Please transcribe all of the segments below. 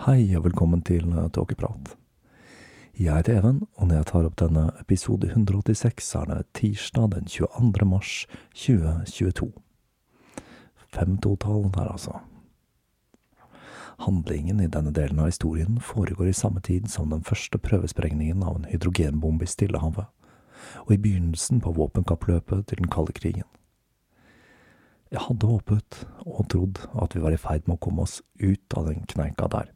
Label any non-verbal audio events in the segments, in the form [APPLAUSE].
Hei og velkommen til Tåkeprat. Jeg heter Even, og når jeg tar opp denne episode 186, er det tirsdag den 22. mars 2022. 5-2-tall der, altså. Handlingen i denne delen av historien foregår i samme tid som den første prøvesprengningen av en hydrogenbombe i Stillehavet, og i begynnelsen på våpenkappløpet til den kalde krigen. Jeg hadde håpet og trodd at vi var i ferd med å komme oss ut av den kneika der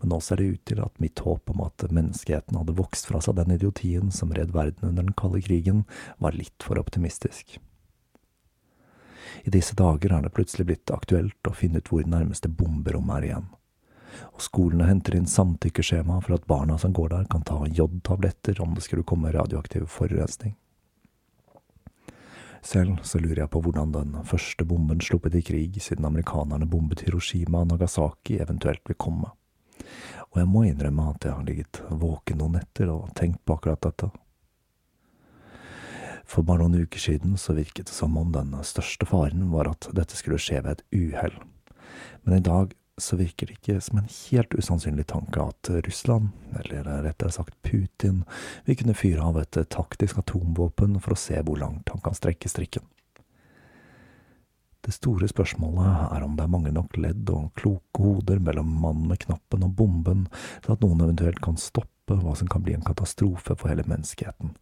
men nå ser det ut til at mitt håp om at menneskeheten hadde vokst fra seg den idiotien som red verden under den kalde krigen, var litt for optimistisk. I disse dager er det plutselig blitt aktuelt å finne ut hvor nærmeste bomberom er igjen, og skolene henter inn samtykkeskjema for at barna som går der, kan ta jodtabletter om det skulle komme radioaktiv forurensning. Selv så lurer jeg på hvordan den første bomben sluppet i krig siden amerikanerne bombet Hiroshima og Nagasaki eventuelt vil komme og jeg må innrømme at jeg har ligget våken noen netter og tenkt på akkurat dette. For bare noen uker siden så virket det som om den største faren var at dette skulle skje ved et uhell, men i dag så virker det ikke som en helt usannsynlig tanke at Russland, eller rettere sagt Putin, vil kunne fyre av et taktisk atomvåpen for å se hvor langt han kan strekke strikken. Det store spørsmålet er om det er mange nok ledd og kloke hoder mellom mannen med knappen og bomben til at noen eventuelt kan stoppe hva som kan bli en katastrofe for hele menneskeheten.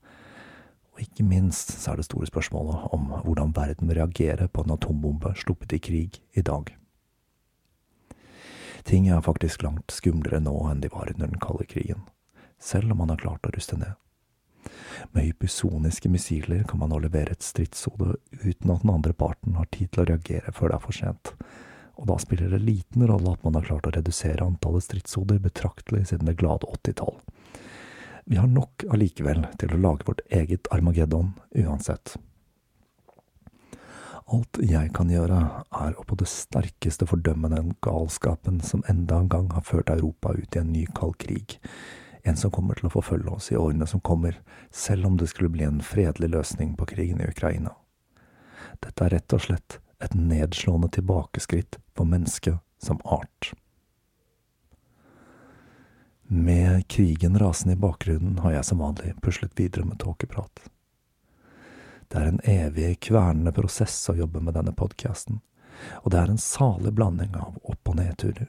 Og ikke minst så er det store spørsmålet om hvordan verden vil reagere på en atombombe sluppet i krig i dag. Ting er faktisk langt skumlere nå enn de var under den kalde krigen, selv om man har klart å ruste ned. Med hypersoniske missiler kan man nå levere et stridshode uten at den andre parten har tid til å reagere før det er for sent, og da spiller det liten rolle at man har klart å redusere antallet stridshoder betraktelig siden det glade åttitall. Vi har nok allikevel til å lage vårt eget Armageddon uansett. Alt jeg kan gjøre, er å på det sterkeste fordømme den galskapen som enda en gang har ført Europa ut i en ny kald krig, en som kommer til å forfølge oss i årene som kommer, selv om det skulle bli en fredelig løsning på krigen i Ukraina. Dette er rett og slett et nedslående tilbakeskritt for mennesket som art. Med krigen rasende i bakgrunnen har jeg som vanlig puslet videre med tåkeprat. Det er en evig kvernende prosess å jobbe med denne podkasten, og det er en salig blanding av opp- og nedturer.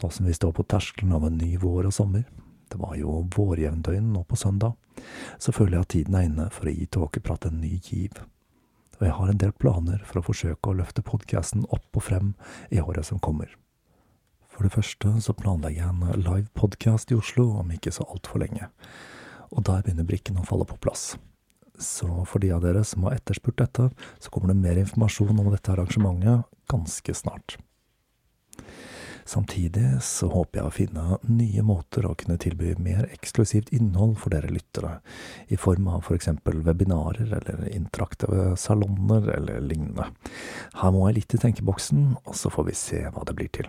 Nå som vi står på terskelen av en ny vår og sommer, det var jo vårjevndøgn nå på søndag, så føler jeg at tiden er inne for å gi Tåkeprat en ny giv. Og jeg har en del planer for å forsøke å løfte podkasten opp og frem i året som kommer. For det første så planlegger jeg en live podkast i Oslo om ikke så altfor lenge, og der begynner brikkene å falle på plass. Så for de av dere som har etterspurt dette, så kommer det mer informasjon om dette arrangementet ganske snart. Samtidig så håper jeg å finne nye måter å kunne tilby mer eksklusivt innhold for dere lyttere, i form av for eksempel webinarer eller interaktive salonger eller lignende. Her må jeg litt i tenkeboksen, og så får vi se hva det blir til.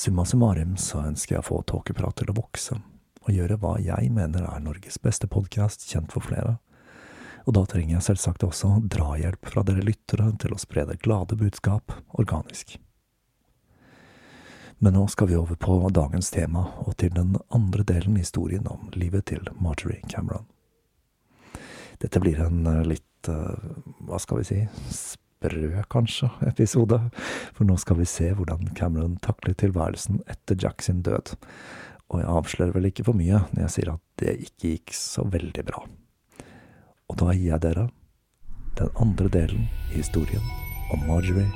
Summa summarum så ønsker jeg å få Tåkeprat til å vokse, og gjøre hva jeg mener er Norges beste podkast kjent for flere og da trenger jeg selvsagt også drahjelp fra dere lyttere til å spre det glade budskap organisk. Men nå skal vi over på dagens tema og til den andre delen i historien om livet til Marjorie Cameron. Dette blir en eh, litt, eh, hva skal vi si, sprø kanskje, episode, for nå skal vi se hvordan Cameron takler tilværelsen etter Jack sin død. Og jeg avslører vel ikke for mye når jeg sier at det ikke gikk så veldig bra. Og da gir jeg dere den andre delen i historien om Marjorie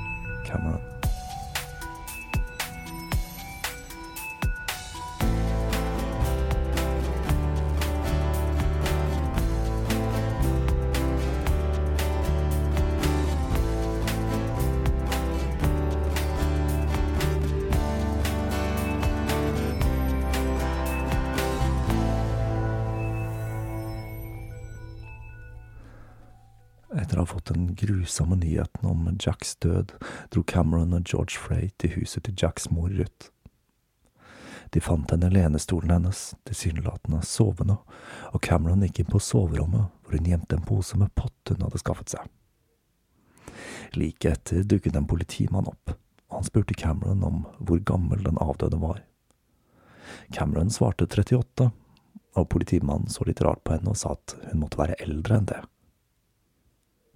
Cameron. Etter fått den grusomme nyheten om Jacks død, dro Cameron og George Frey til huset til Jacks mor Ruth. De fant henne i lenestolen hennes, tilsynelatende sovende, og Cameron gikk inn på soverommet, hvor hun gjemte en pose med pott hun hadde skaffet seg. Like etter dukket en politimann opp, og han spurte Cameron om hvor gammel den avdøde var. Cameron svarte 38, og politimannen så litt rart på henne og sa at hun måtte være eldre enn det.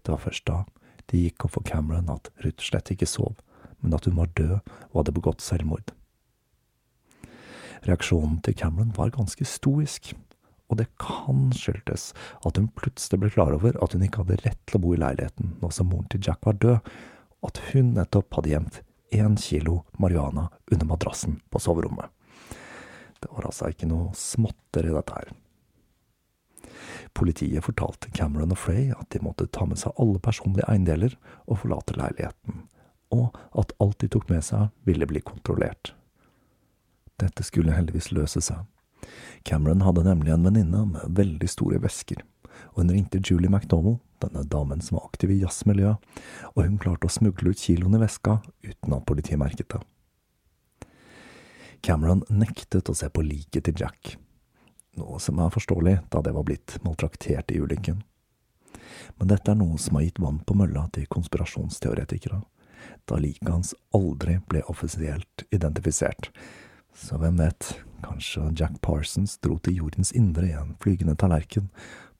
Det var først da det gikk opp for Cameron at Ruth slett ikke sov, men at hun var død og hadde begått selvmord. Reaksjonen til Cameron var ganske stoisk, og det kan skyldtes at hun plutselig ble klar over at hun ikke hadde rett til å bo i leiligheten nå som moren til Jack var død, og at hun nettopp hadde gjemt én kilo marihuana under madrassen på soverommet. Det var altså ikke noe småtteri, dette her. Politiet fortalte Cameron og Frey at de måtte ta med seg alle personlige eiendeler og forlate leiligheten, og at alt de tok med seg, ville bli kontrollert. Dette skulle heldigvis løse seg. Cameron hadde nemlig en venninne med veldig store vesker, og hun ringte Julie McDonald, denne damen som var aktiv i jazzmiljøet, og hun klarte å smugle ut kiloen i veska uten at politiet merket det. Cameron nektet å se på liket til Jack, noe som er forståelig da det var blitt maltraktert i ulykken. Men dette er noe som har gitt vann på mølla til konspirasjonsteoretikere, da liket hans aldri ble offisielt identifisert. Så hvem vet, kanskje Jack Parsons dro til jordens indre i en flygende tallerken,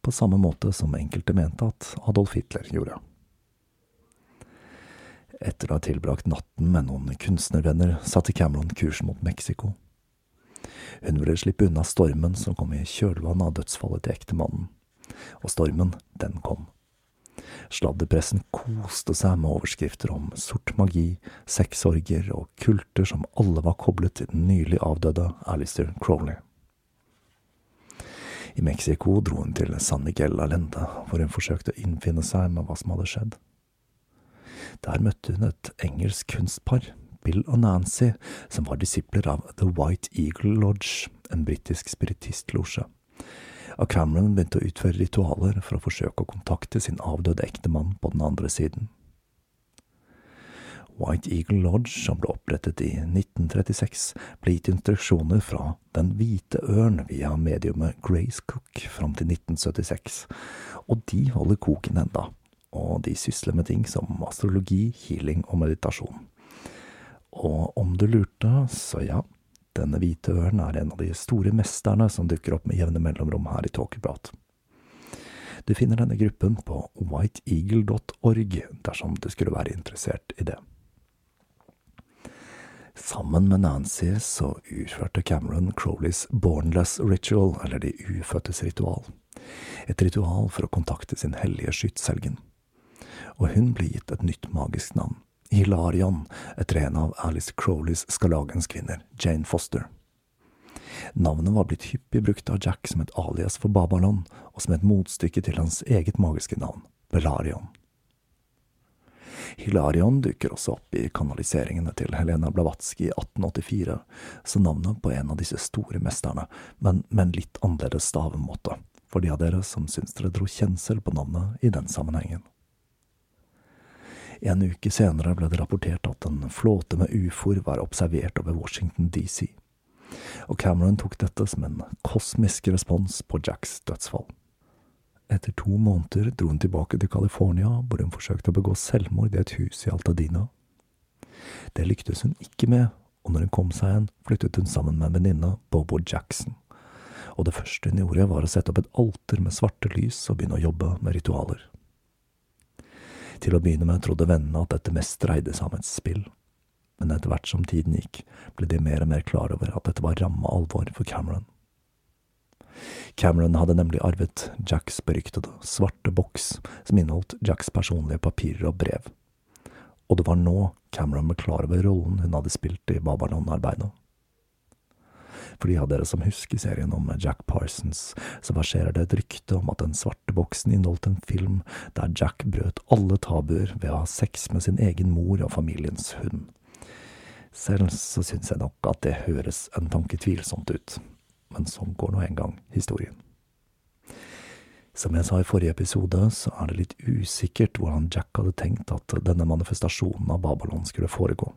på samme måte som enkelte mente at Adolf Hitler gjorde. Etter å ha tilbrakt natten med noen kunstnervenner satte Cameron kursen mot Mexico. Hun ville slippe unna stormen som kom i kjølvannet av dødsfallet til ektemannen. Og stormen, den kom. Sladdepressen koste seg med overskrifter om sort magi, sexorger og kulter som alle var koblet til den nylig avdøde Alistair Crowley. I Mexico dro hun til San Miguel Allende, hvor hun forsøkte å innfinne seg med hva som hadde skjedd. Der møtte hun et engelsk kunstpar Bill og Nancy, som var disipler av The White Eagle Lodge, en britisk spiritistlosje. Og Cameron begynte å utføre ritualer for å forsøke å kontakte sin avdøde ektemann på den andre siden. White Eagle Lodge, som ble opprettet i 1936, ble gitt instruksjoner fra Den hvite ørn via mediumet Grace Cook fram til 1976, og de holder koken enda, og de sysler med ting som astrologi, healing og meditasjon. Og om du lurte, så ja, denne hvite ørnen er en av de store mesterne som dukker opp med jevne mellomrom her i Tåkeprat. Du finner denne gruppen på whiteeagle.org dersom du skulle være interessert i det. Sammen med Nancy så utførte Cameron Crowleys Bornless Ritual, eller De ufødtes ritual. Et ritual for å kontakte sin hellige skytshelgen. Og hun ble gitt et nytt magisk navn, Hilarion, etter en av Alice Crowleys skarlagenskvinner, Jane Foster. Navnet var blitt hyppig brukt av Jack som et alias for Babylon, og som et motstykke til hans eget magiske navn, Belarion. Hilarion dukker også opp i kanaliseringene til Helena Blavatsky i 1884, så navnet på en av disse store mesterne, men med en litt annerledes stavemåte, for de av dere som syns dere dro kjensel på navnet i den sammenhengen. En uke senere ble det rapportert at en flåte med ufoer var observert over Washington DC, og Cameron tok dette som en kosmisk respons på Jacks dødsfall. Etter to måneder dro hun tilbake til California, hvor hun forsøkte å begå selvmord i et hus i Altadina. Det lyktes hun ikke med, og når hun kom seg igjen, flyttet hun sammen med en venninne, Bobo Jackson. Og det første hun gjorde, var å sette opp et alter med svarte lys og begynne å jobbe med ritualer. Til å begynne med trodde vennene at dette mest dreide seg om et spill, men etter hvert som tiden gikk, ble de mer og mer klar over at dette var ramme alvor for Cameron. Cameron hadde nemlig arvet Jacks beryktede svarte boks, som inneholdt Jacks personlige papirer og brev. Og det var nå Cameron ble klar over rollen hun hadde spilt i Babylon-arbeidet. For de av dere som husker serien om Jack Parsons, så verserer det et rykte om at den svarte boksen inneholdt en film der Jack brøt alle tabuer ved å ha sex med sin egen mor og familiens hund. Selv så syns jeg nok at det høres en tanke tvilsomt ut, men sånn går nå en gang historien. Som jeg sa i forrige episode, så er det litt usikkert hvordan Jack hadde tenkt at denne manifestasjonen av Babylon skulle foregå.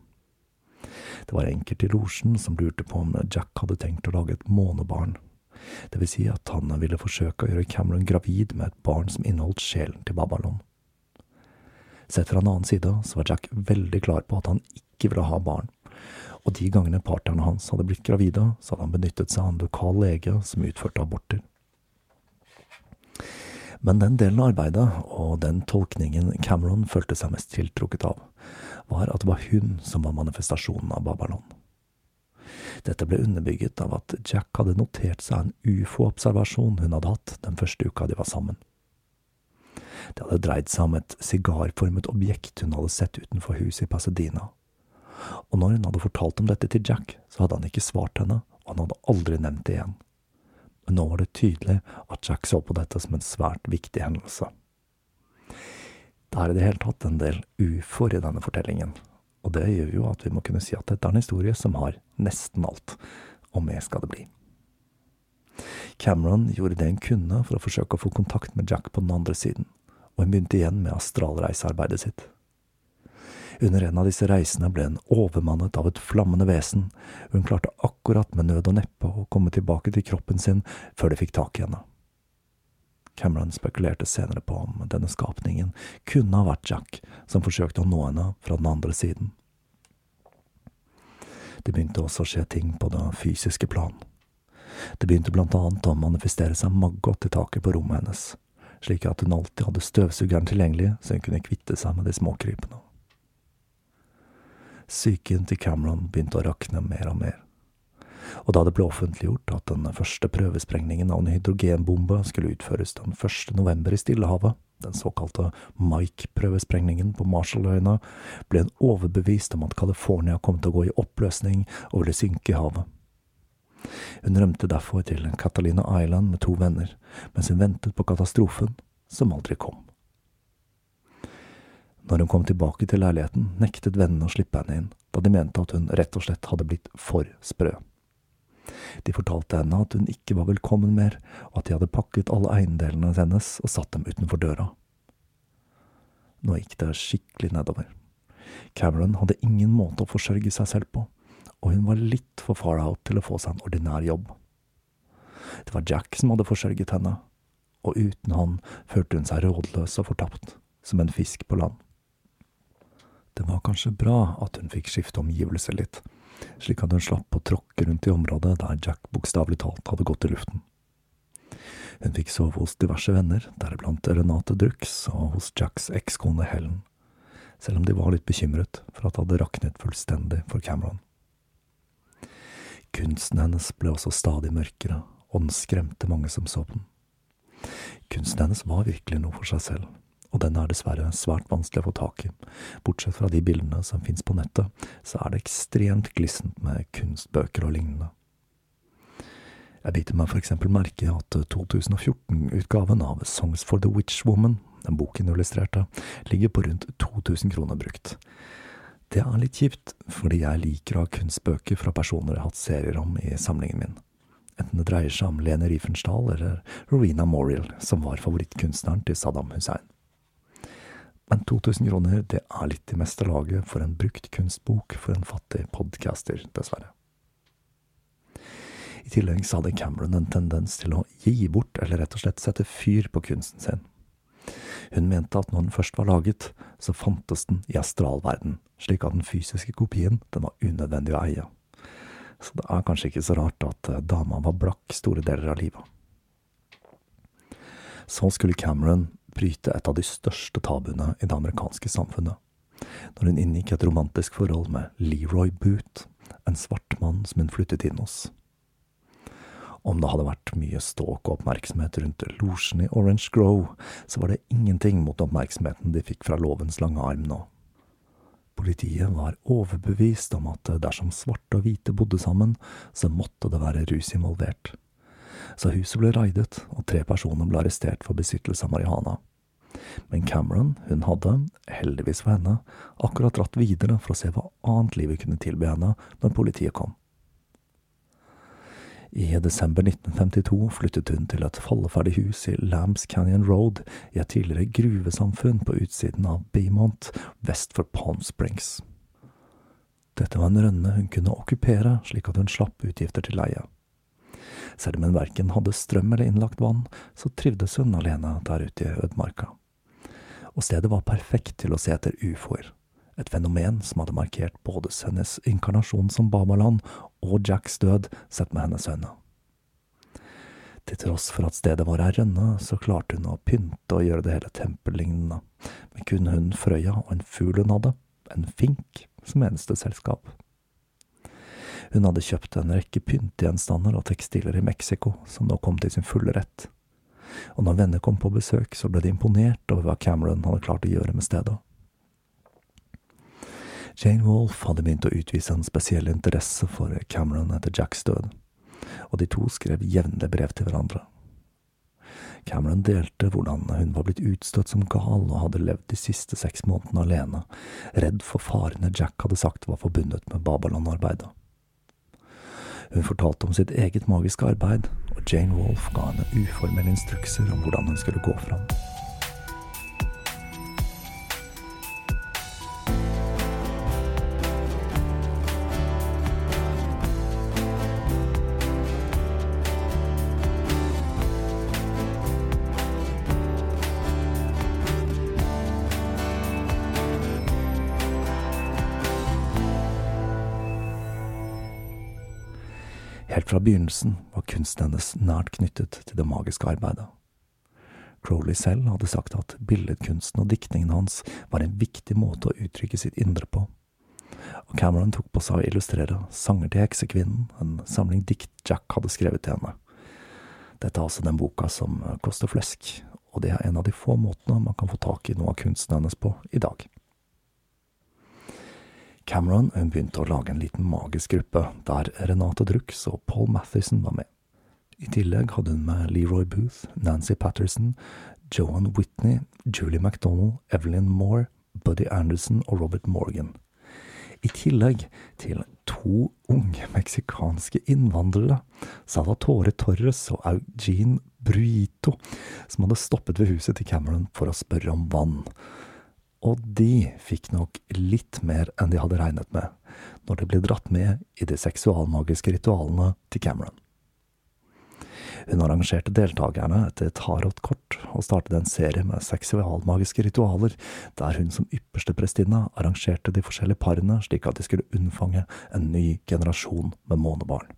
Det var enkelte i losjen som lurte på om Jack hadde tenkt å lage et månebarn. Det vil si at han ville forsøke å gjøre Cameron gravid med et barn som inneholdt sjelen til Babylon. Sett fra en annen side så var Jack veldig klar på at han ikke ville ha barn, og de gangene partnerne hans hadde blitt gravide, så hadde han benyttet seg av en lokal lege som utførte aborter. Men den delen av arbeidet, og den tolkningen Cameron følte seg mest tiltrukket av, var at det var hun som var manifestasjonen av Babylon. Dette ble underbygget av at Jack hadde notert seg en ufo-observasjon hun hadde hatt den første uka de var sammen. Det hadde dreid seg om et sigarformet objekt hun hadde sett utenfor huset i Pasadena. Og når hun hadde fortalt om dette til Jack, så hadde han ikke svart henne, og han hadde aldri nevnt det igjen. Men nå var det tydelig at Jack så på dette som en svært viktig hendelse. Det er i det hele tatt en del ufoer i denne fortellingen, og det gjør jo at vi må kunne si at dette er en historie som har nesten alt, og mer skal det bli. Cameron gjorde det hun kunne for å forsøke å få kontakt med Jack på den andre siden, og hun begynte igjen med astralreisearbeidet sitt. Under en av disse reisene ble hun overmannet av et flammende vesen, og hun klarte akkurat med nød og neppe å komme tilbake til kroppen sin før de fikk tak i henne. Cameron spekulerte senere på om denne skapningen kunne ha vært Jack som forsøkte å nå henne fra den andre siden. Det begynte også å skje ting på det fysiske plan. Det begynte blant annet å manifestere seg maggot i taket på rommet hennes, slik at hun alltid hadde støvsugeren tilgjengelig så hun kunne kvitte seg med de småkrypene. Psyken til Cameron begynte å rakne mer og mer og da det ble offentliggjort at den første prøvesprengningen av en hydrogenbombe skulle utføres den 1. november i Stillehavet, den såkalte Mike-prøvesprengningen på Marshalløyene, ble en overbevist om at California kom til å gå i oppløsning og ville synke i havet. Hun rømte derfor til Catalina Island med to venner, mens hun ventet på katastrofen, som aldri kom. Når hun kom tilbake til leiligheten, nektet vennene å slippe henne inn, da de mente at hun rett og slett hadde blitt for sprø. De fortalte henne at hun ikke var velkommen mer, og at de hadde pakket alle eiendelene hennes og satt dem utenfor døra. Nå gikk det skikkelig nedover. Cameron hadde ingen måte å forsørge seg selv på, og hun var litt for far out til å få seg en ordinær jobb. Det var Jack som hadde forsørget henne, og uten han følte hun seg rådløs og fortapt, som en fisk på land. Det var kanskje bra at hun fikk skifte omgivelser litt, slik at hun slapp å tråkke rundt i området der Jack bokstavelig talt hadde gått i luften. Hun fikk sove hos diverse venner, deriblant Renate Drux og hos Jacks ekskone Helen, selv om de var litt bekymret for at det hadde raknet fullstendig for Cameron. Kunsten hennes ble også stadig mørkere, og den skremte mange som så den. Kunsten hennes var virkelig noe for seg selv, og den er dessverre svært vanskelig å få tak i. Bortsett fra de bildene som fins på nettet, så er det ekstremt glissent med kunstbøker og lignende. Jeg biter meg for eksempel merke at 2014-utgaven av Songs for the Witch Woman, den boken illustrerte, ligger på rundt 2000 kroner brukt. Det er litt kjipt, fordi jeg liker å ha kunstbøker fra personer jeg har hatt serier om i samlingen min enten det dreier seg om Lene Riefenstahl eller Rowena Moriel, som var favorittkunstneren til Saddam Hussein. Men 2000 kroner, det er litt i meste laget for en brukt kunstbok for en fattig podcaster, dessverre. I tillegg så hadde Cameron en tendens til å gi bort, eller rett og slett sette fyr på kunsten sin. Hun mente at når den først var laget, så fantes den i astralverden, slik at den fysiske kopien den var unødvendig å eie så det er kanskje ikke så rart at eh, dama var blakk store deler av livet. Så skulle Cameron bryte et av de største tabuene i det amerikanske samfunnet, når hun inngikk et romantisk forhold med Leroy Boot, en svart mann som hun flyttet inn hos. Om det hadde vært mye ståk og oppmerksomhet rundt losjen i Orange Grove, så var det ingenting mot oppmerksomheten de fikk fra lovens lange arm nå. Politiet var overbevist om at dersom svarte og hvite bodde sammen, så måtte det være rus involvert. Så huset ble raidet, og tre personer ble arrestert for besittelse av marihuana. Men Cameron, hun hadde, heldigvis for henne, akkurat dratt videre for å se hva annet livet kunne tilby henne når politiet kom. I desember 1952 flyttet hun til et falleferdig hus i Lambs Canyon Road i et tidligere gruvesamfunn på utsiden av Beamont, vest for Palm Springs. Dette var en rønne hun kunne okkupere slik at hun slapp utgifter til leie. Selv om hun verken hadde strøm eller innlagt vann, så trivdes hun alene der ute i ødemarka. Og stedet var perfekt til å se etter ufoer et fenomen som hadde markert både hennes inkarnasjon som Babaland og Jacks død sett med hennes øyne. Til tross for at stedet var ei rønne, så klarte hun å pynte og gjøre det hele tempellignende, med kun hun Frøya og en fugl hun hadde, en fink, som eneste selskap. Hun hadde kjøpt en rekke pyntegjenstander og tekstiler i Mexico, som nå kom til sin fulle rett. Og når venner kom på besøk, så ble de imponert over hva Cameron hadde klart å gjøre med stedet. Jane Wolfe hadde begynt å utvise en spesiell interesse for Cameron etter Jacks død, og de to skrev jevnlig brev til hverandre. Cameron delte hvordan hun var blitt utstøtt som gal og hadde levd de siste seks månedene alene, redd for farene Jack hadde sagt var forbundet med Babaland-arbeidet. Hun fortalte om sitt eget magiske arbeid, og Jane Wolfe ga henne uformelle instrukser om hvordan hun skulle gå fram. Helt fra begynnelsen var kunsten hennes nært knyttet til det magiske arbeidet. Crowley selv hadde sagt at billedkunsten og diktningen hans var en viktig måte å uttrykke sitt indre på, og Cameron tok på seg å illustrere Sanger til heksekvinnen, en samling dikt Jack hadde skrevet til henne. Dette er altså den boka som koster flesk, og det er en av de få måtene man kan få tak i noe av kunsten hennes på i dag. Cameron begynte å lage en liten magisk gruppe, der Renate Drux og Paul Mathison var med. I tillegg hadde hun med Leroy Booth, Nancy Patterson, Joan Whitney, Julie MacDonald, Evelyn Moore, Buddy Anderson og Robert Morgan. I tillegg til to unge meksikanske innvandrere Salvatore Torres og Eugene Bruito, som hadde stoppet ved huset til Cameron for å spørre om vann. Og de fikk nok litt mer enn de hadde regnet med, når de ble dratt med i de seksualmagiske ritualene til Cameron. Hun arrangerte deltakerne etter tarotkort, og startet en serie med seksualmagiske ritualer, der hun som ypperste prestinne arrangerte de forskjellige parene slik at de skulle unnfange en ny generasjon med månebarn.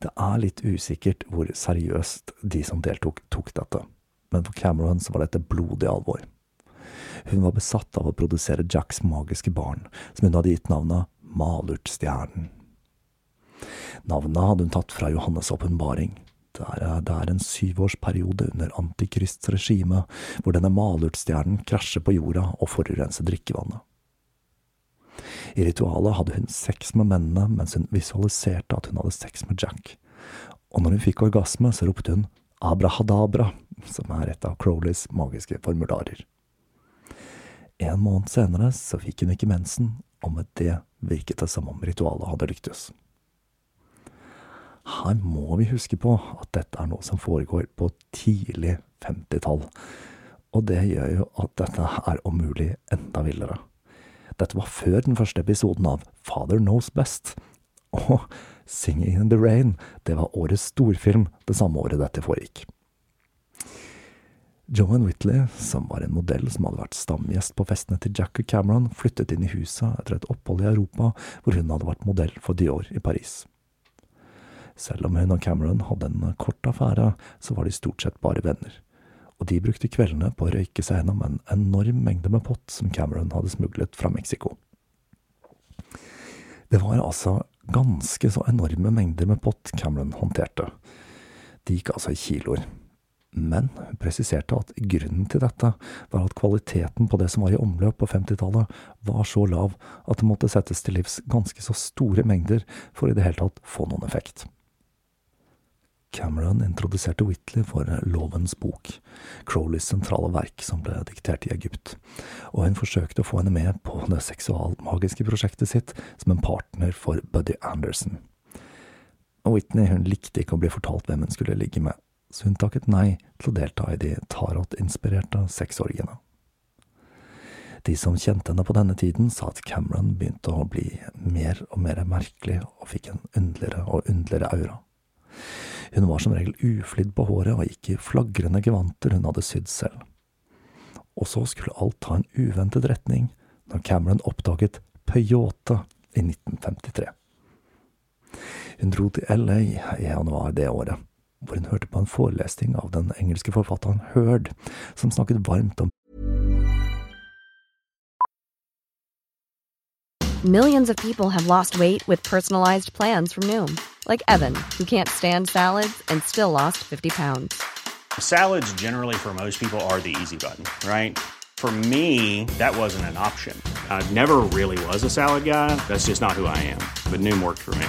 Det er litt usikkert hvor seriøst de som deltok, tok dette, men for Cameron så var dette blodig alvor. Hun var besatt av å produsere Jacks magiske barn, som hun hadde gitt navnet Malurtstjernen. Navnet hadde hun tatt fra Johannes' åpenbaring. Det er, en syvårsperiode under Antikrists regime, hvor denne malurtstjernen krasjer på jorda og forurenser drikkevannet. I ritualet hadde hun sex med mennene mens hun visualiserte at hun hadde sex med Jack, og når hun fikk orgasme, så ropte hun abrahadabra, som er et av Crowleys magiske formularer. En måned senere så fikk hun ikke mensen, og med det virket det som om ritualet hadde lyktes. Her må vi huske på at dette er noe som foregår på tidlig 50-tall, og det gjør jo at dette er om mulig enda villere. Dette var før den første episoden av Father Knows Best, og Singing in the Rain, det var årets storfilm det samme året dette foregikk. Joan Whitley, som var en modell som hadde vært stamgjest på festene til Jack og Cameron, flyttet inn i huset etter et opphold i Europa, hvor hun hadde vært modell for Dior i Paris. Selv om hun og Cameron hadde en kort affære, så var de stort sett bare venner, og de brukte kveldene på å røyke seg gjennom en enorm mengde med pott som Cameron hadde smuglet fra Mexico. Det var altså ganske så enorme mengder med pott Cameron håndterte. De gikk altså i kiloer. Men hun presiserte at grunnen til dette var at kvaliteten på det som var i omløp på 50-tallet, var så lav at det måtte settes til livs ganske så store mengder for i det hele tatt få noen effekt. Cameron introduserte Whitley for Lovens bok, Crowleys sentrale verk som ble diktert i Egypt, og hun forsøkte å få henne med på det seksualmagiske prosjektet sitt som en partner for Buddy Anderson. Whitney hun likte ikke å bli fortalt hvem hun skulle ligge med, så hun takket nei til å delta i de tarot-inspirerte sexorgiene. De som kjente henne på denne tiden, sa at Cameron begynte å bli mer og mer merkelig og fikk en underligere og underligere aura. Hun var som regel uflidd på håret og gikk i flagrende gevanter hun hadde sydd selv. Og så skulle alt ta en uventet retning når Cameron oppdaget Peyote i 1953. Hun dro til LA i januar det året, hvor hun hørte på en forelesning av den engelske forfatteren Heard, som snakket varmt om Millions of people have lost weight with personalized plans from Noom, like Evan, who can't stand salads and still lost 50 pounds. Salads, generally, for most people, are the easy button, right? For me, that wasn't an option. I never really was a salad guy. That's just not who I am. But Noom worked for me.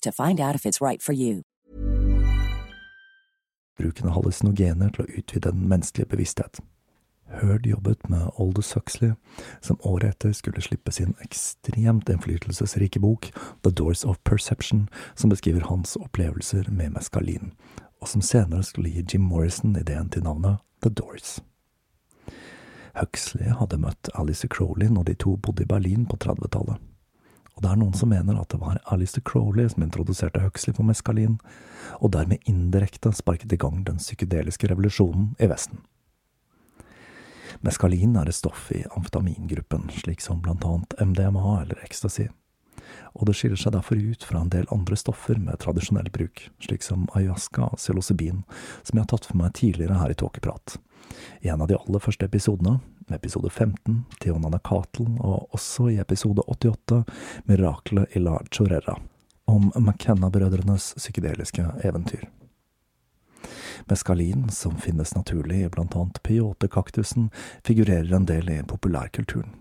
to find out if it's right for you. Bruken av hallusinogener til å utvide den menneskelige bevissthet. Heard jobbet med Aldous Huxley, som året etter skulle slippe sin ekstremt innflytelsesrike bok The Doors of Perception, som beskriver hans opplevelser med meskalin, og som senere skulle gi Jim Morrison ideen til navnet The Doors. Huxley hadde møtt Alice Crowley når de to bodde i Berlin på 30-tallet. Og det er noen som mener at det var Alistair Crowley som introduserte Huxley for meskalin, og dermed indirekte sparket i gang den psykedeliske revolusjonen i Vesten. Meskalin er et stoff i amfetamingruppen, slik som blant annet MDMA eller ecstasy, og det skiller seg derfor ut fra en del andre stoffer med tradisjonell bruk, slik som ayahuasca og psilocybin, som jeg har tatt for meg tidligere her i Tåkeprat. I en av de aller første episodene, med episode 15, Tionana katlen» og også i episode 88, Miraklet i la Chorera, om McKenna-brødrenes psykedeliske eventyr. Meskalin, som finnes naturlig i blant annet peyote-kaktusen, figurerer en del i populærkulturen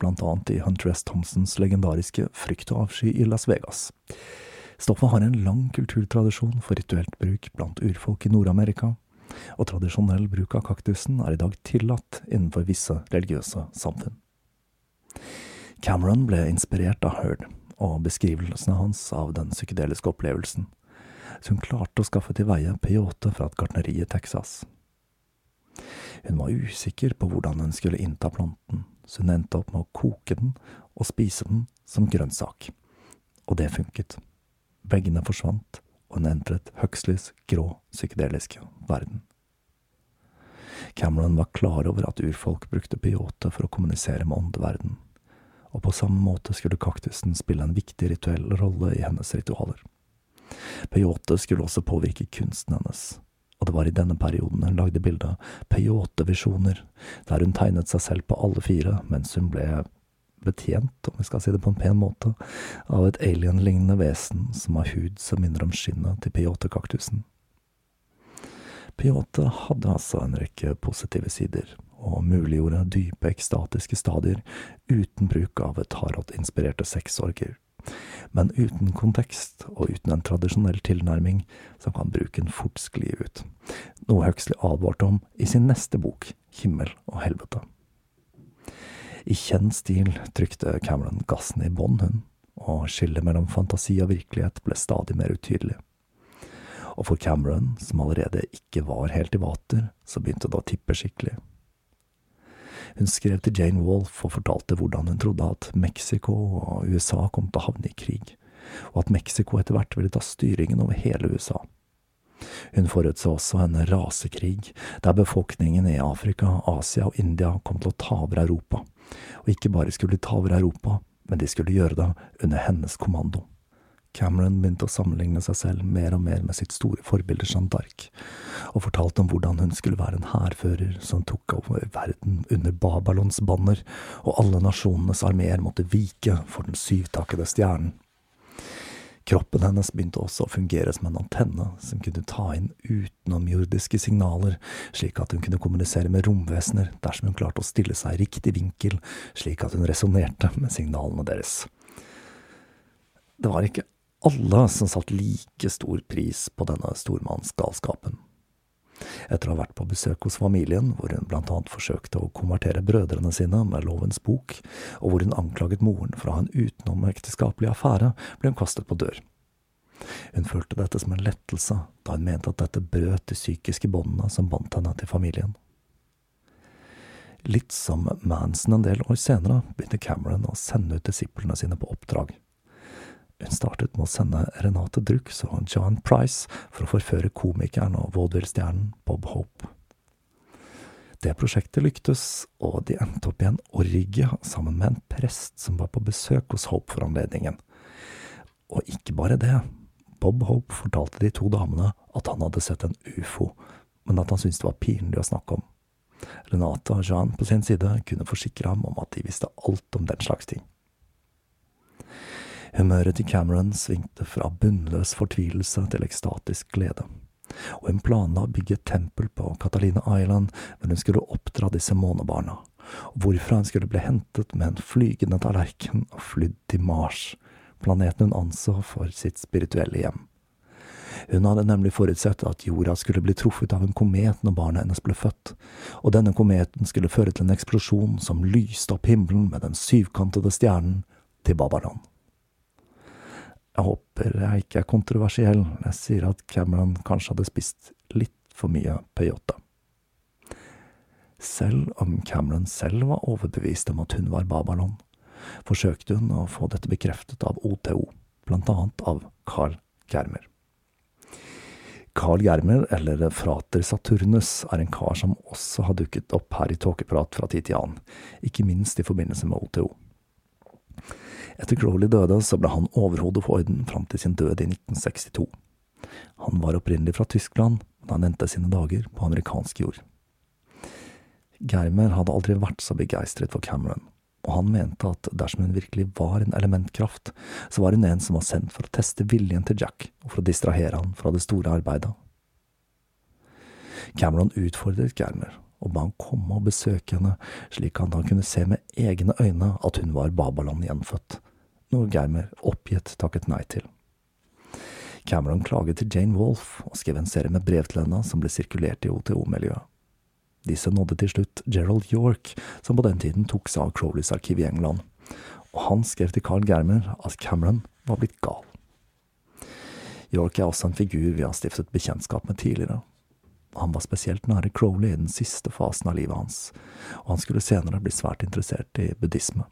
blant annet i Hunter S. Thompsons legendariske Frykt og avsky i Las Vegas. Stoffet har en lang kulturtradisjon for rituelt bruk blant urfolk i Nord-Amerika, og tradisjonell bruk av kaktusen er i dag tillatt innenfor visse religiøse samfunn. Cameron ble inspirert av Heard og beskrivelsene hans av den psykedeliske opplevelsen, så hun klarte å skaffe til veie peyote fra et gartneri i Texas. Hun var usikker på hvordan hun skulle innta planten, så hun endte opp med å koke den og spise den som grønnsak. Og det funket. Veggene forsvant, og hun entret Huxleys grå, psykedeliske verden. Cameron var klar over at urfolk brukte peyote for å kommunisere med åndeverden, og på samme måte skulle kaktusen spille en viktig rituell rolle i hennes ritualer. Peyote skulle også påvirke kunsten hennes, og det var i denne perioden hun lagde bildet Peyote-visjoner, der hun tegnet seg selv på alle fire mens hun ble betjent, om vi skal si det på en pen måte, av et alien-lignende vesen som har hud som minner om skinnet til peyote-kaktusen. Peyote hadde altså en rekke positive sider, og muliggjorde dype ekstatiske stadier uten bruk av et Harald-inspirerte sexorger men uten kontekst og uten en tradisjonell tilnærming så kan bruken fort skli ut, noe Huxley advarte om i sin neste bok, Himmel og helvete. I kjent stil trykte Cameron gassen i bånn, hun, og skillet mellom fantasi og virkelighet ble stadig mer utydelig. Og for Cameron, som allerede ikke var helt i vater, så begynte det å tippe skikkelig. Hun skrev til Jane Wolfe og fortalte hvordan hun trodde at Mexico og USA kom til å havne i krig, og at Mexico etter hvert ville ta styringen over hele USA. Hun forutså også en rasekrig, der befolkningen i Afrika, Asia og India kom til å ta over Europa, og ikke bare skulle ta over Europa, men de skulle gjøre det under hennes kommando. Cameron begynte å sammenligne seg selv mer og mer med sitt store forbilde Jeanne d'Arc, og fortalte om hvordan hun skulle være en hærfører som tok over verden under Babylons banner, og alle nasjonenes armeer måtte vike for den syvtakkede stjernen. Kroppen hennes begynte også å fungere som en antenne som kunne ta inn utenomjordiske signaler, slik at hun kunne kommunisere med romvesener dersom hun klarte å stille seg i riktig vinkel, slik at hun resonnerte med signalene deres. Det var ikke alle som satte like stor pris på denne stormannsgalskapen. Etter å ha vært på besøk hos familien, hvor hun blant annet forsøkte å konvertere brødrene sine med lovens bok, og hvor hun anklaget moren for å ha en utenomekteskapelig affære, ble hun kastet på dør. Hun følte dette som en lettelse, da hun mente at dette brøt de psykiske båndene som bandt henne til familien. Litt som Manson en del år senere begynte Cameron å sende ut disiplene sine på oppdrag. Hun startet med å sende Renate Drux og John Price for å forføre komikeren og vaudeville Bob Hope. Det prosjektet lyktes, og de endte opp i en orgie sammen med en prest som var på besøk hos Hope for anledningen. Og ikke bare det, Bob Hope fortalte de to damene at han hadde sett en ufo, men at han syntes det var pinlig å snakke om. Renate og Jean på sin side kunne forsikre ham om at de visste alt om den slags ting. Humøret til Cameron svingte fra bunnløs fortvilelse til ekstatisk glede, og hun planla å bygge et tempel på Catalina Island hvor hun skulle oppdra disse månebarna, og hvorfra hun skulle bli hentet med en flygende tallerken og flydd til Mars, planeten hun anså for sitt spirituelle hjem. Hun hadde nemlig forutsett at jorda skulle bli truffet av en komet når barnet hennes ble født, og denne kometen skulle føre til en eksplosjon som lyste opp himmelen med den syvkantede stjernen til Babaran. Jeg håper jeg ikke er kontroversiell når jeg sier at Cameron kanskje hadde spist litt for mye peyote. Selv om Cameron selv var overbevist om at hun var Babalon, forsøkte hun å få dette bekreftet av OTO, blant annet av Carl Germer. Carl Germer, eller Frater Saturnus, er en kar som også har dukket opp her i Tåkeprat fra tid til annen, ikke minst i forbindelse med OTO. Etter Crowley døde, så ble han overhode for orden fram til sin død i 1962. Han var opprinnelig fra Tyskland, men han endte sine dager på amerikansk jord. Germer hadde aldri vært så begeistret for Cameron, og han mente at dersom hun virkelig var en elementkraft, så var hun en som var sendt for å teste viljen til Jack, og for å distrahere han fra det store arbeidet. Cameron utfordret Germer, og ba han komme og besøke henne, slik at han kunne se med egne øyne at hun var Babaland gjenfødt, noe Germer oppgitt takket nei til. Cameron klaget til Jane Wolfe og skrev en serie med brev til henne som ble sirkulert i OTO-miljøet. Disse nådde til slutt Gerald York, som på den tiden tok seg av Crowleys arkiv i England, og han skrev til Carl Germer at Cameron var blitt gal. York er også en figur vi har stiftet bekjentskap med tidligere. Han var spesielt nære Crowley i den siste fasen av livet hans, og han skulle senere bli svært interessert i buddhisme.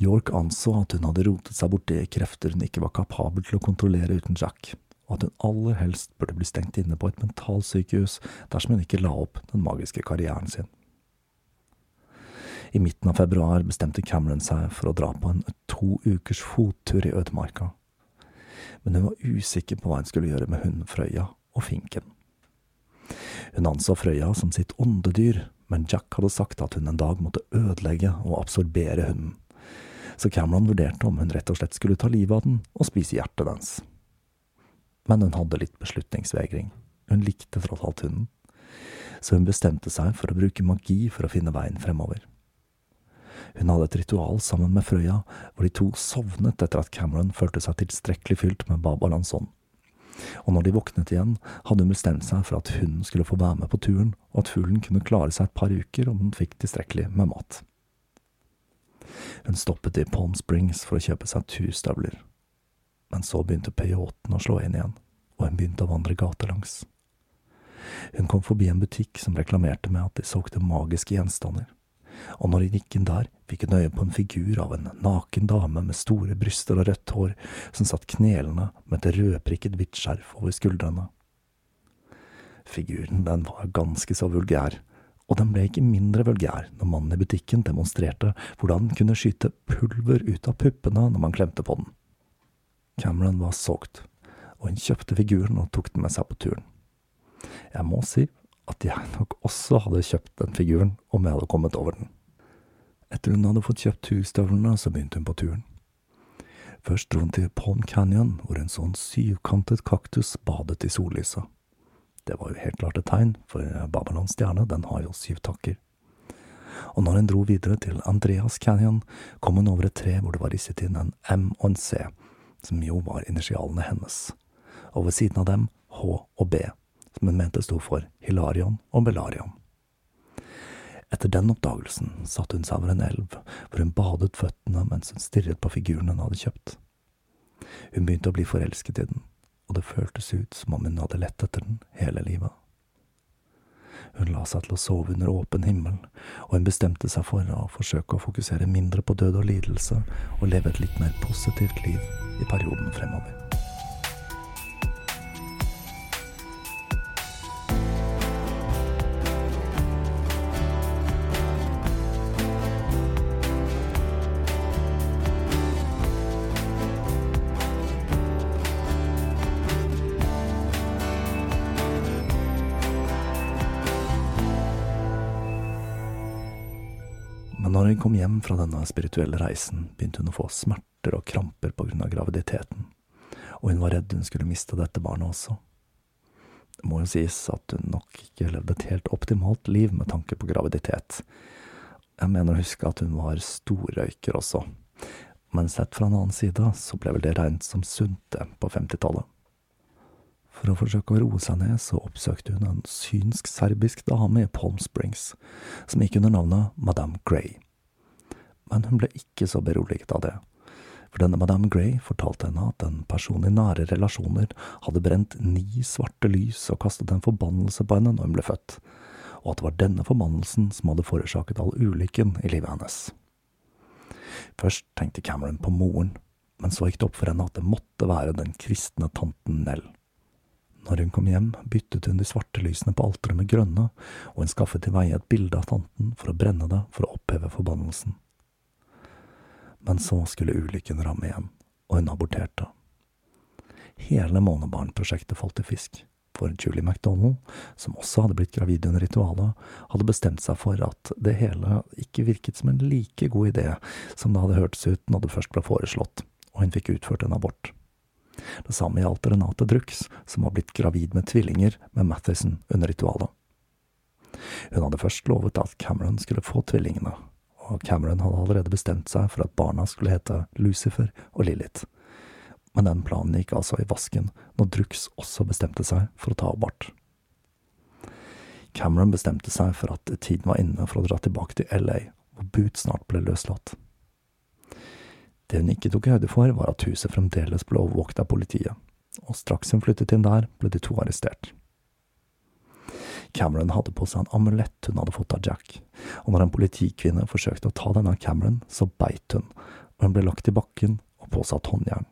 York anså at hun hadde rotet seg borti krefter hun ikke var kapabel til å kontrollere uten Jack, og at hun aller helst burde bli stengt inne på et mentalsykehus dersom hun ikke la opp den magiske karrieren sin. I midten av februar bestemte Cameron seg for å dra på en to ukers fottur i ødemarka, men hun var usikker på hva hun skulle gjøre med hunden Frøya og finken. Hun anså Frøya som sitt åndedyr, men Jack hadde sagt at hun en dag måtte ødelegge og absorbere hunden så Cameron vurderte om hun rett og slett skulle ta livet av den og spise hjertet dens. Men hun hadde litt beslutningsvegring. Hun likte tross alt hunden. Så hun bestemte seg for å bruke magi for å finne veien fremover. Hun hadde et ritual sammen med Frøya, hvor de to sovnet etter at Cameron følte seg tilstrekkelig fylt med Babalans ånd. Og når de våknet igjen, hadde hun bestemt seg for at hunden skulle få være med på turen, og at fuglen kunne klare seg et par uker om den fikk tilstrekkelig med mat. Hun stoppet i Palm Springs for å kjøpe seg turstøvler. Men så begynte peyoten å slå inn igjen, og hun begynte å vandre gatelangs. Hun kom forbi en butikk som reklamerte med at de solgte magiske gjenstander, og når hun gikk inn der, fikk hun øye på en figur av en naken dame med store bryster og rødt hår, som satt knelende med et rødprikket hvitt skjerf over skuldrene. Figuren, den var ganske så vulgær, og den ble ikke mindre vulgær når mannen i butikken demonstrerte hvordan den kunne skyte pulver ut av puppene når man klemte på den. Cameron var solgt, og hun kjøpte figuren og tok den med seg på turen. Jeg må si at jeg nok også hadde kjøpt den figuren om jeg hadde kommet over den. Etter hun hadde fått kjøpt turstøvlene, så begynte hun på turen. Først dro hun til Palm Canyon, hvor hun så en syvkantet kaktus badet i sollyset. Det var jo helt klart et tegn, for Babylons stjerne, den har jo syv takker. Og når hun dro videre til Andreas Canyon, kom hun over et tre hvor det var risset inn en M og en C, som jo var initialene hennes, og ved siden av dem H og B, som hun mente sto for Hilarion og Belarion. Etter den oppdagelsen satte hun seg over en elv, hvor hun badet føttene mens hun stirret på figuren hun hadde kjøpt. Hun begynte å bli forelsket i den, og det føltes ut som om hun hadde lett etter den hele livet. Hun la seg til å sove under åpen himmel, og hun bestemte seg for å forsøke å fokusere mindre på død og lidelse, og leve et litt mer positivt liv i perioden fremover. Kom hjem fra denne spirituelle reisen, begynte hun å få smerter og kramper på grunn av graviditeten, og hun var redd hun skulle miste dette barnet også. Det må jo sies at hun nok ikke levde et helt optimalt liv med tanke på graviditet. Jeg mener å huske at hun var storrøyker også, men sett fra en annen side så ble vel det regnet som sunt, det, på femtitallet. For å forsøke å roe seg ned, så oppsøkte hun en synsk-serbisk dame i Palm Springs, som gikk under navnet Madame Grey. Men hun ble ikke så beroliget av det, For denne Madame Grey fortalte henne at en person i nære relasjoner hadde brent ni svarte lys og kastet en forbannelse på henne når hun ble født, og at det var denne forbannelsen som hadde forårsaket all ulykken i livet hennes. Først tenkte Cameron på moren, men så gikk det opp for henne at det måtte være den kristne tanten Nell. Når hun kom hjem, byttet hun de svarte lysene på alteret med grønne, og hun skaffet til veie et bilde av tanten for å brenne det for å oppheve forbannelsen. Men så skulle ulykken ramme igjen, og hun aborterte. Hele månebarnprosjektet falt i fisk, for Julie MacDonald, som også hadde blitt gravid under ritualet, hadde bestemt seg for at det hele ikke virket som en like god idé som det hadde hørtes ut når det først ble foreslått, og hun fikk utført en abort. Det samme gjaldt Renate Drux, som var blitt gravid med tvillinger med Mathisen under ritualet. Hun hadde først lovet at Cameron skulle få tvillingene, og Cameron hadde allerede bestemt seg for at barna skulle hete Lucifer og Lilith. Men den planen gikk altså i vasken når Drux også bestemte seg for å ta abort. Cameron bestemte seg for at tiden var inne for å dra tilbake til LA, hvor Boot snart ble løslatt. Det hun ikke tok høyde for, var at huset fremdeles ble overvåket av politiet, og straks hun flyttet inn der, ble de to arrestert. Cameron hadde på seg en amulett hun hadde fått av Jack, og når en politikvinne forsøkte å ta denne Cameron, så beit hun, og hun ble lagt i bakken og påsatt håndjern.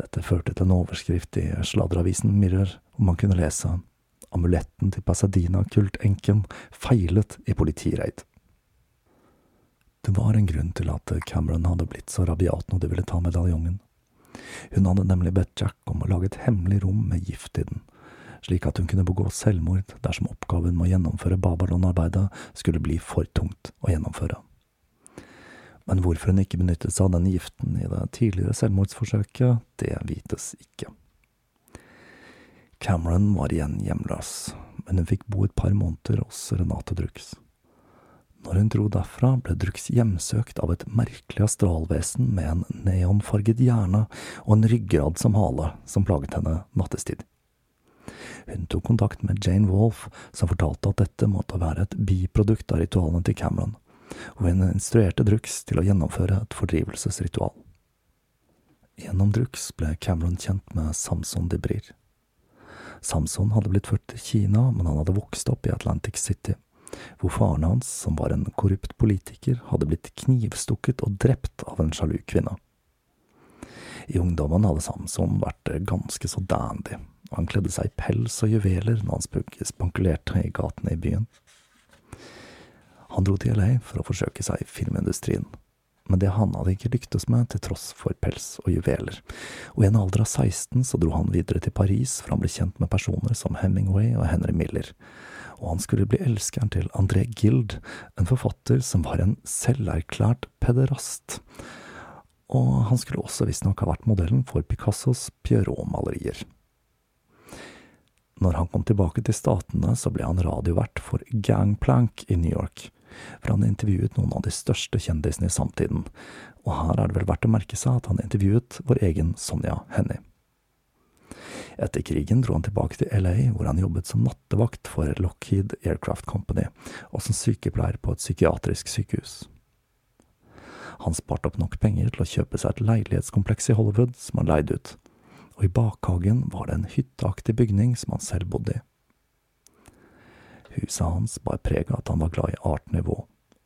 Dette førte til en overskrift i sladreavisen Mirror, hvor man kunne lese Amuletten til Pasadena-kultenken feilet i politireid. Det var en grunn til at Cameron hadde blitt så rabiat når de ville ta medaljongen. Hun hadde nemlig bedt Jack om å lage et hemmelig rom med gift i den, slik at hun kunne begå selvmord dersom oppgaven med å gjennomføre Babylon-arbeidet skulle bli for tungt å gjennomføre. Men hvorfor hun ikke benyttet seg av den giften i det tidligere selvmordsforsøket, det vites ikke. Cameron var igjen hjemløs, men hun fikk bo et par måneder hos Renate Drux. Når hun dro derfra, ble Drux hjemsøkt av et merkelig astralvesen med en neonfarget hjerne og en ryggrad som hale, som plaget henne nattestid. Hun tok kontakt med Jane Wolfe, som fortalte at dette måtte være et biprodukt av ritualene til Cameron, og hun instruerte Drux til å gjennomføre et fordrivelsesritual. Gjennom Drux ble Cameron kjent med Samson Dibrir. Samson hadde blitt ført til Kina, men han hadde vokst opp i Atlantic City hvor faren hans, som var en korrupt politiker, hadde blitt knivstukket og drept av en sjalu kvinne. I ungdommen hadde Samson vært ganske så dandy, han kledde seg i pels og juveler når han spankulerte i gatene i byen. Han dro til LA for å forsøke seg i filmindustrien, men det han hadde ikke lyktes med til tross for pels og juveler, og i en alder av 16 så dro han videre til Paris for han ble kjent med personer som Hemingway og Henry Miller, og han skulle bli elskeren til André Gild, en forfatter som var en selverklært pederast. Og han skulle også visstnok ha vært modellen for Picassos Pierrot-malerier. Når han kom tilbake til Statene, så ble han radiovert for Gangplank i New York, for han intervjuet noen av de største kjendisene i samtiden, og her er det vel verdt å merke seg at han intervjuet vår egen Sonja Hennie. Etter krigen dro han tilbake til LA, hvor han jobbet som nattevakt for Lockheed Aircraft Company, og som sykepleier på et psykiatrisk sykehus. Han sparte opp nok penger til å kjøpe seg et leilighetskompleks i Hollywood som han leide ut, og i bakhagen var det en hytteaktig bygning som han selv bodde i. Huset hans bar preg av at han var glad i artnivå,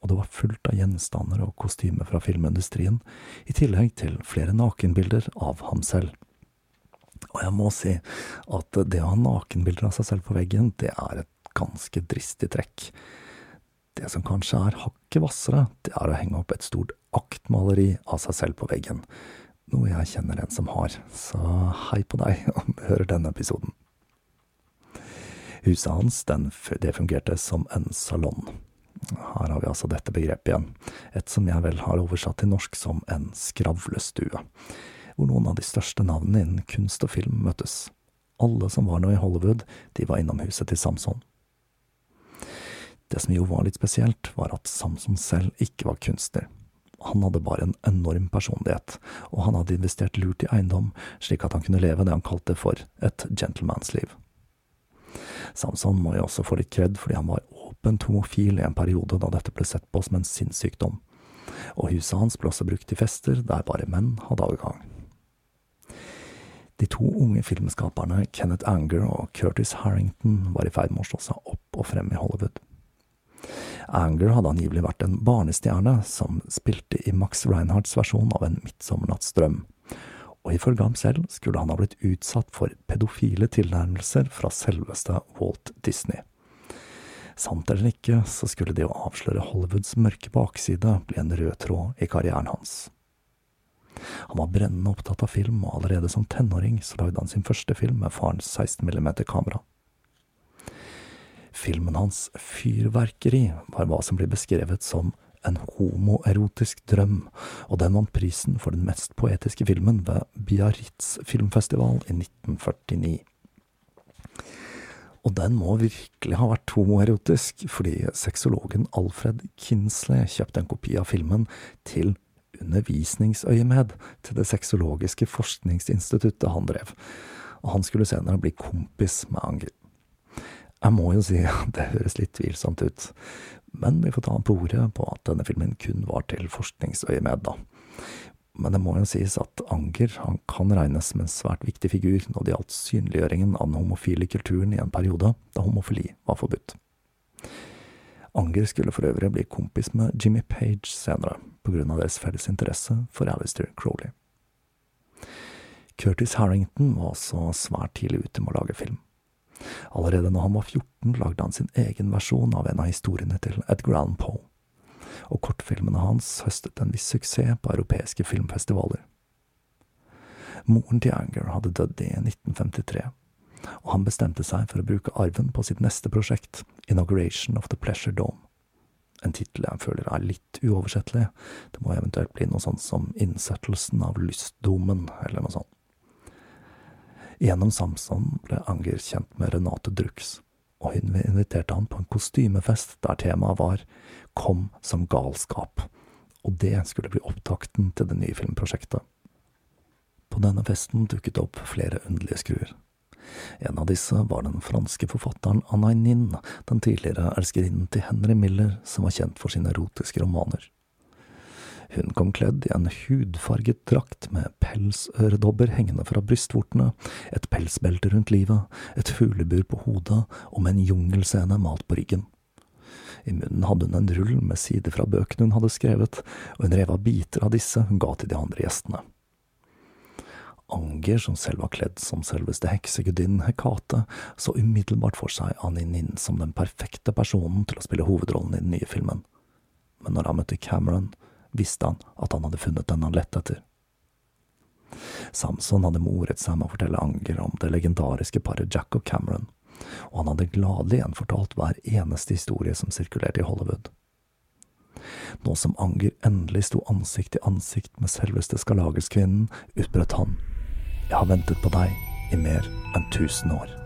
og det var fullt av gjenstander og kostymer fra filmindustrien, i tillegg til flere nakenbilder av ham selv. Og jeg må si at det å ha nakenbilder av seg selv på veggen, det er et ganske dristig trekk. Det som kanskje er hakket hvassere, det er å henge opp et stort aktmaleri av seg selv på veggen. Noe jeg kjenner en som har, så hei på deg [LAUGHS] om du hører denne episoden. Huset hans, den, det fungerte som en salong. Her har vi altså dette begrepet igjen, et som jeg vel har oversatt til norsk som en skravlestue hvor noen av de største navnene innen kunst og film møttes. Alle som var nå i Hollywood, de var innom huset til Samson. Det som jo var litt spesielt, var at Samson selv ikke var kunstner. Han hadde bare en enorm personlighet, og han hadde investert lurt i eiendom, slik at han kunne leve det han kalte for et gentlemansliv. Samson må jo også få litt kred fordi han var åpent homofil i en periode da dette ble sett på som en sinnssykdom, og huset hans ble også brukt til fester der bare menn hadde adgang. De to unge filmskaperne Kenneth Anger og Curtis Harrington var i ferd med å slå seg opp og frem i Hollywood. Anger hadde angivelig vært en barnestjerne som spilte i Max Reinhardts versjon av En midtsommernattsdrøm, og ifølge ham selv skulle han ha blitt utsatt for pedofile tilnærmelser fra selveste Walt Disney. Sant eller ikke, så skulle det å avsløre Hollywoods mørke bakside bli en rød tråd i karrieren hans. Han var brennende opptatt av film, og allerede som tenåring så lagde han sin første film med farens 16 mm kamera. Filmen hans Fyrverkeri var hva som blir beskrevet som en homoerotisk drøm, og den vant prisen for den mest poetiske filmen ved Biarritz filmfestival i 1949. Og den må virkelig ha vært homoerotisk, fordi sexologen Alfred Kinsley kjøpte en kopi av filmen til undervisningsøyemed til det sexologiske forskningsinstituttet han drev, og han skulle senere bli kompis med Anger. Jeg må jo si at det høres litt tvilsomt ut, men vi får ta ham på ordet på at denne filmen kun var til forskningsøyemed, da. Men det må jo sies at Anger han kan regnes som en svært viktig figur når det gjaldt synliggjøringen av den homofile kulturen i en periode da homofili var forbudt. Anger skulle for øvrig bli kompis med Jimmy Page senere, av deres felles interesse for Alistair Crowley. Curtis Harrington var også svært tidlig ute med å lage film. Allerede når han var 14, lagde han sin egen versjon av en av historiene til Edgar Allan Poe, og kortfilmene hans høstet en viss suksess på europeiske filmfestivaler. Moren til Anger hadde dødd i 1953, og han bestemte seg for å bruke arven på sitt neste prosjekt, Inauguration of the Pleasure Dome. En tittel jeg føler er litt uoversettelig, det må eventuelt bli noe sånt som Innsettelsen av lystdomen, eller noe sånt. Gjennom Samson ble Anger kjent med Renate Drux, og hun inviterte han på en kostymefest der temaet var Kom som galskap, og det skulle bli opptakten til det nye filmprosjektet. På denne festen dukket opp flere underlige skruer. En av disse var den franske forfatteren Anna Nin, den tidligere elskerinnen til Henry Miller, som var kjent for sine erotiske romaner. Hun kom kledd i en hudfarget drakt med pelsøredobber hengende fra brystvortene, et pelsbelte rundt livet, et fuglebur på hodet og med en jungelscene malt på ryggen. I munnen hadde hun en rull med sider fra bøkene hun hadde skrevet, og hun rev av biter av disse hun ga til de andre gjestene. Anger, som selv var kledd som selveste heksegudinnen Hekate, så umiddelbart for seg Annie Nin som den perfekte personen til å spille hovedrollen i den nye filmen. Men når han møtte Cameron, visste han at han hadde funnet den han lette etter. Samson hadde moret seg med å fortelle Anger om det legendariske paret Jack og Cameron, og han hadde gladelig gjenfortalt hver eneste historie som sirkulerte i Hollywood. Nå som Anger endelig sto ansikt til ansikt med selveste skalagerskvinnen, utbrøt han jeg har ventet på deg i mer enn tusen år.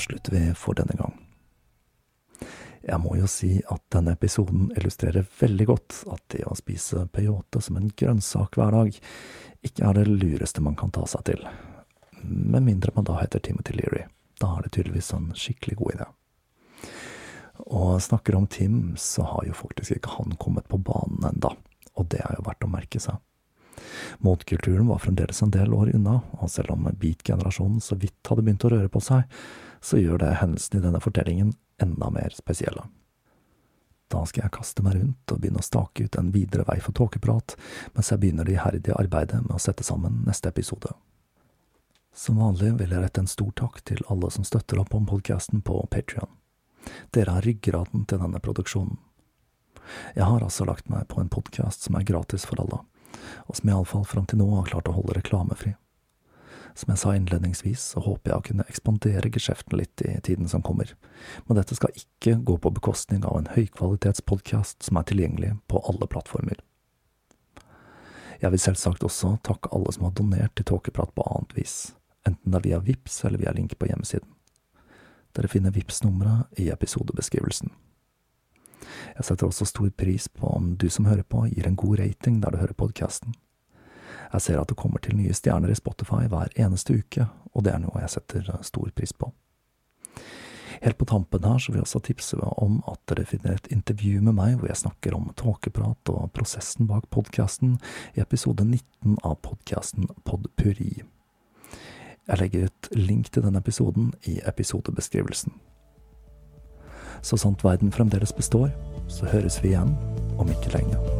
Avslutter vi for denne gang. Jeg må jo si at denne episoden illustrerer veldig godt at det å spise peyote som en grønnsak hver dag, ikke er det lureste man kan ta seg til. Med mindre man da heter Timothy Leary. Da er det tydeligvis en skikkelig god idé. Og snakker om Tim, så har jo faktisk ikke han kommet på banen enda, og det er jo verdt å merke seg. Motkulturen var fremdeles en del år unna, og selv om beat-generasjonen så vidt hadde begynt å røre på seg, så gjør det hendelsen i denne fortellingen enda mer spesielle. Da skal jeg kaste meg rundt og begynne å stake ut en videre vei for tåkeprat, mens jeg begynner det iherdige arbeidet med å sette sammen neste episode. Som vanlig vil jeg rette en stor takk til alle som støtter opp om podkasten på Patrion. Dere er ryggraden til denne produksjonen. Jeg har altså lagt meg på en podkast som er gratis for alle, og som iallfall fram til nå har klart å holde reklamefri. Som jeg sa innledningsvis, så håper jeg å kunne ekspandere geskjeften litt i tiden som kommer, men dette skal ikke gå på bekostning av en høykvalitetspodkast som er tilgjengelig på alle plattformer. Jeg vil selvsagt også takke alle som har donert til Tåkeprat på annet vis, enten det er via VIPS eller via link på hjemmesiden. Dere finner VIPS nummeret i episodebeskrivelsen. Jeg setter også stor pris på om du som hører på, gir en god rating der du hører podkasten. Jeg ser at det kommer til nye stjerner i Spotify hver eneste uke, og det er noe jeg setter stor pris på. Helt på tampen her så vil jeg også tipse om at dere finner et intervju med meg hvor jeg snakker om tåkeprat og prosessen bak podkasten i episode 19 av podkasten Podpuri. Jeg legger ut link til den episoden i episodebeskrivelsen. Så sant verden fremdeles består, så høres vi igjen om ikke lenge.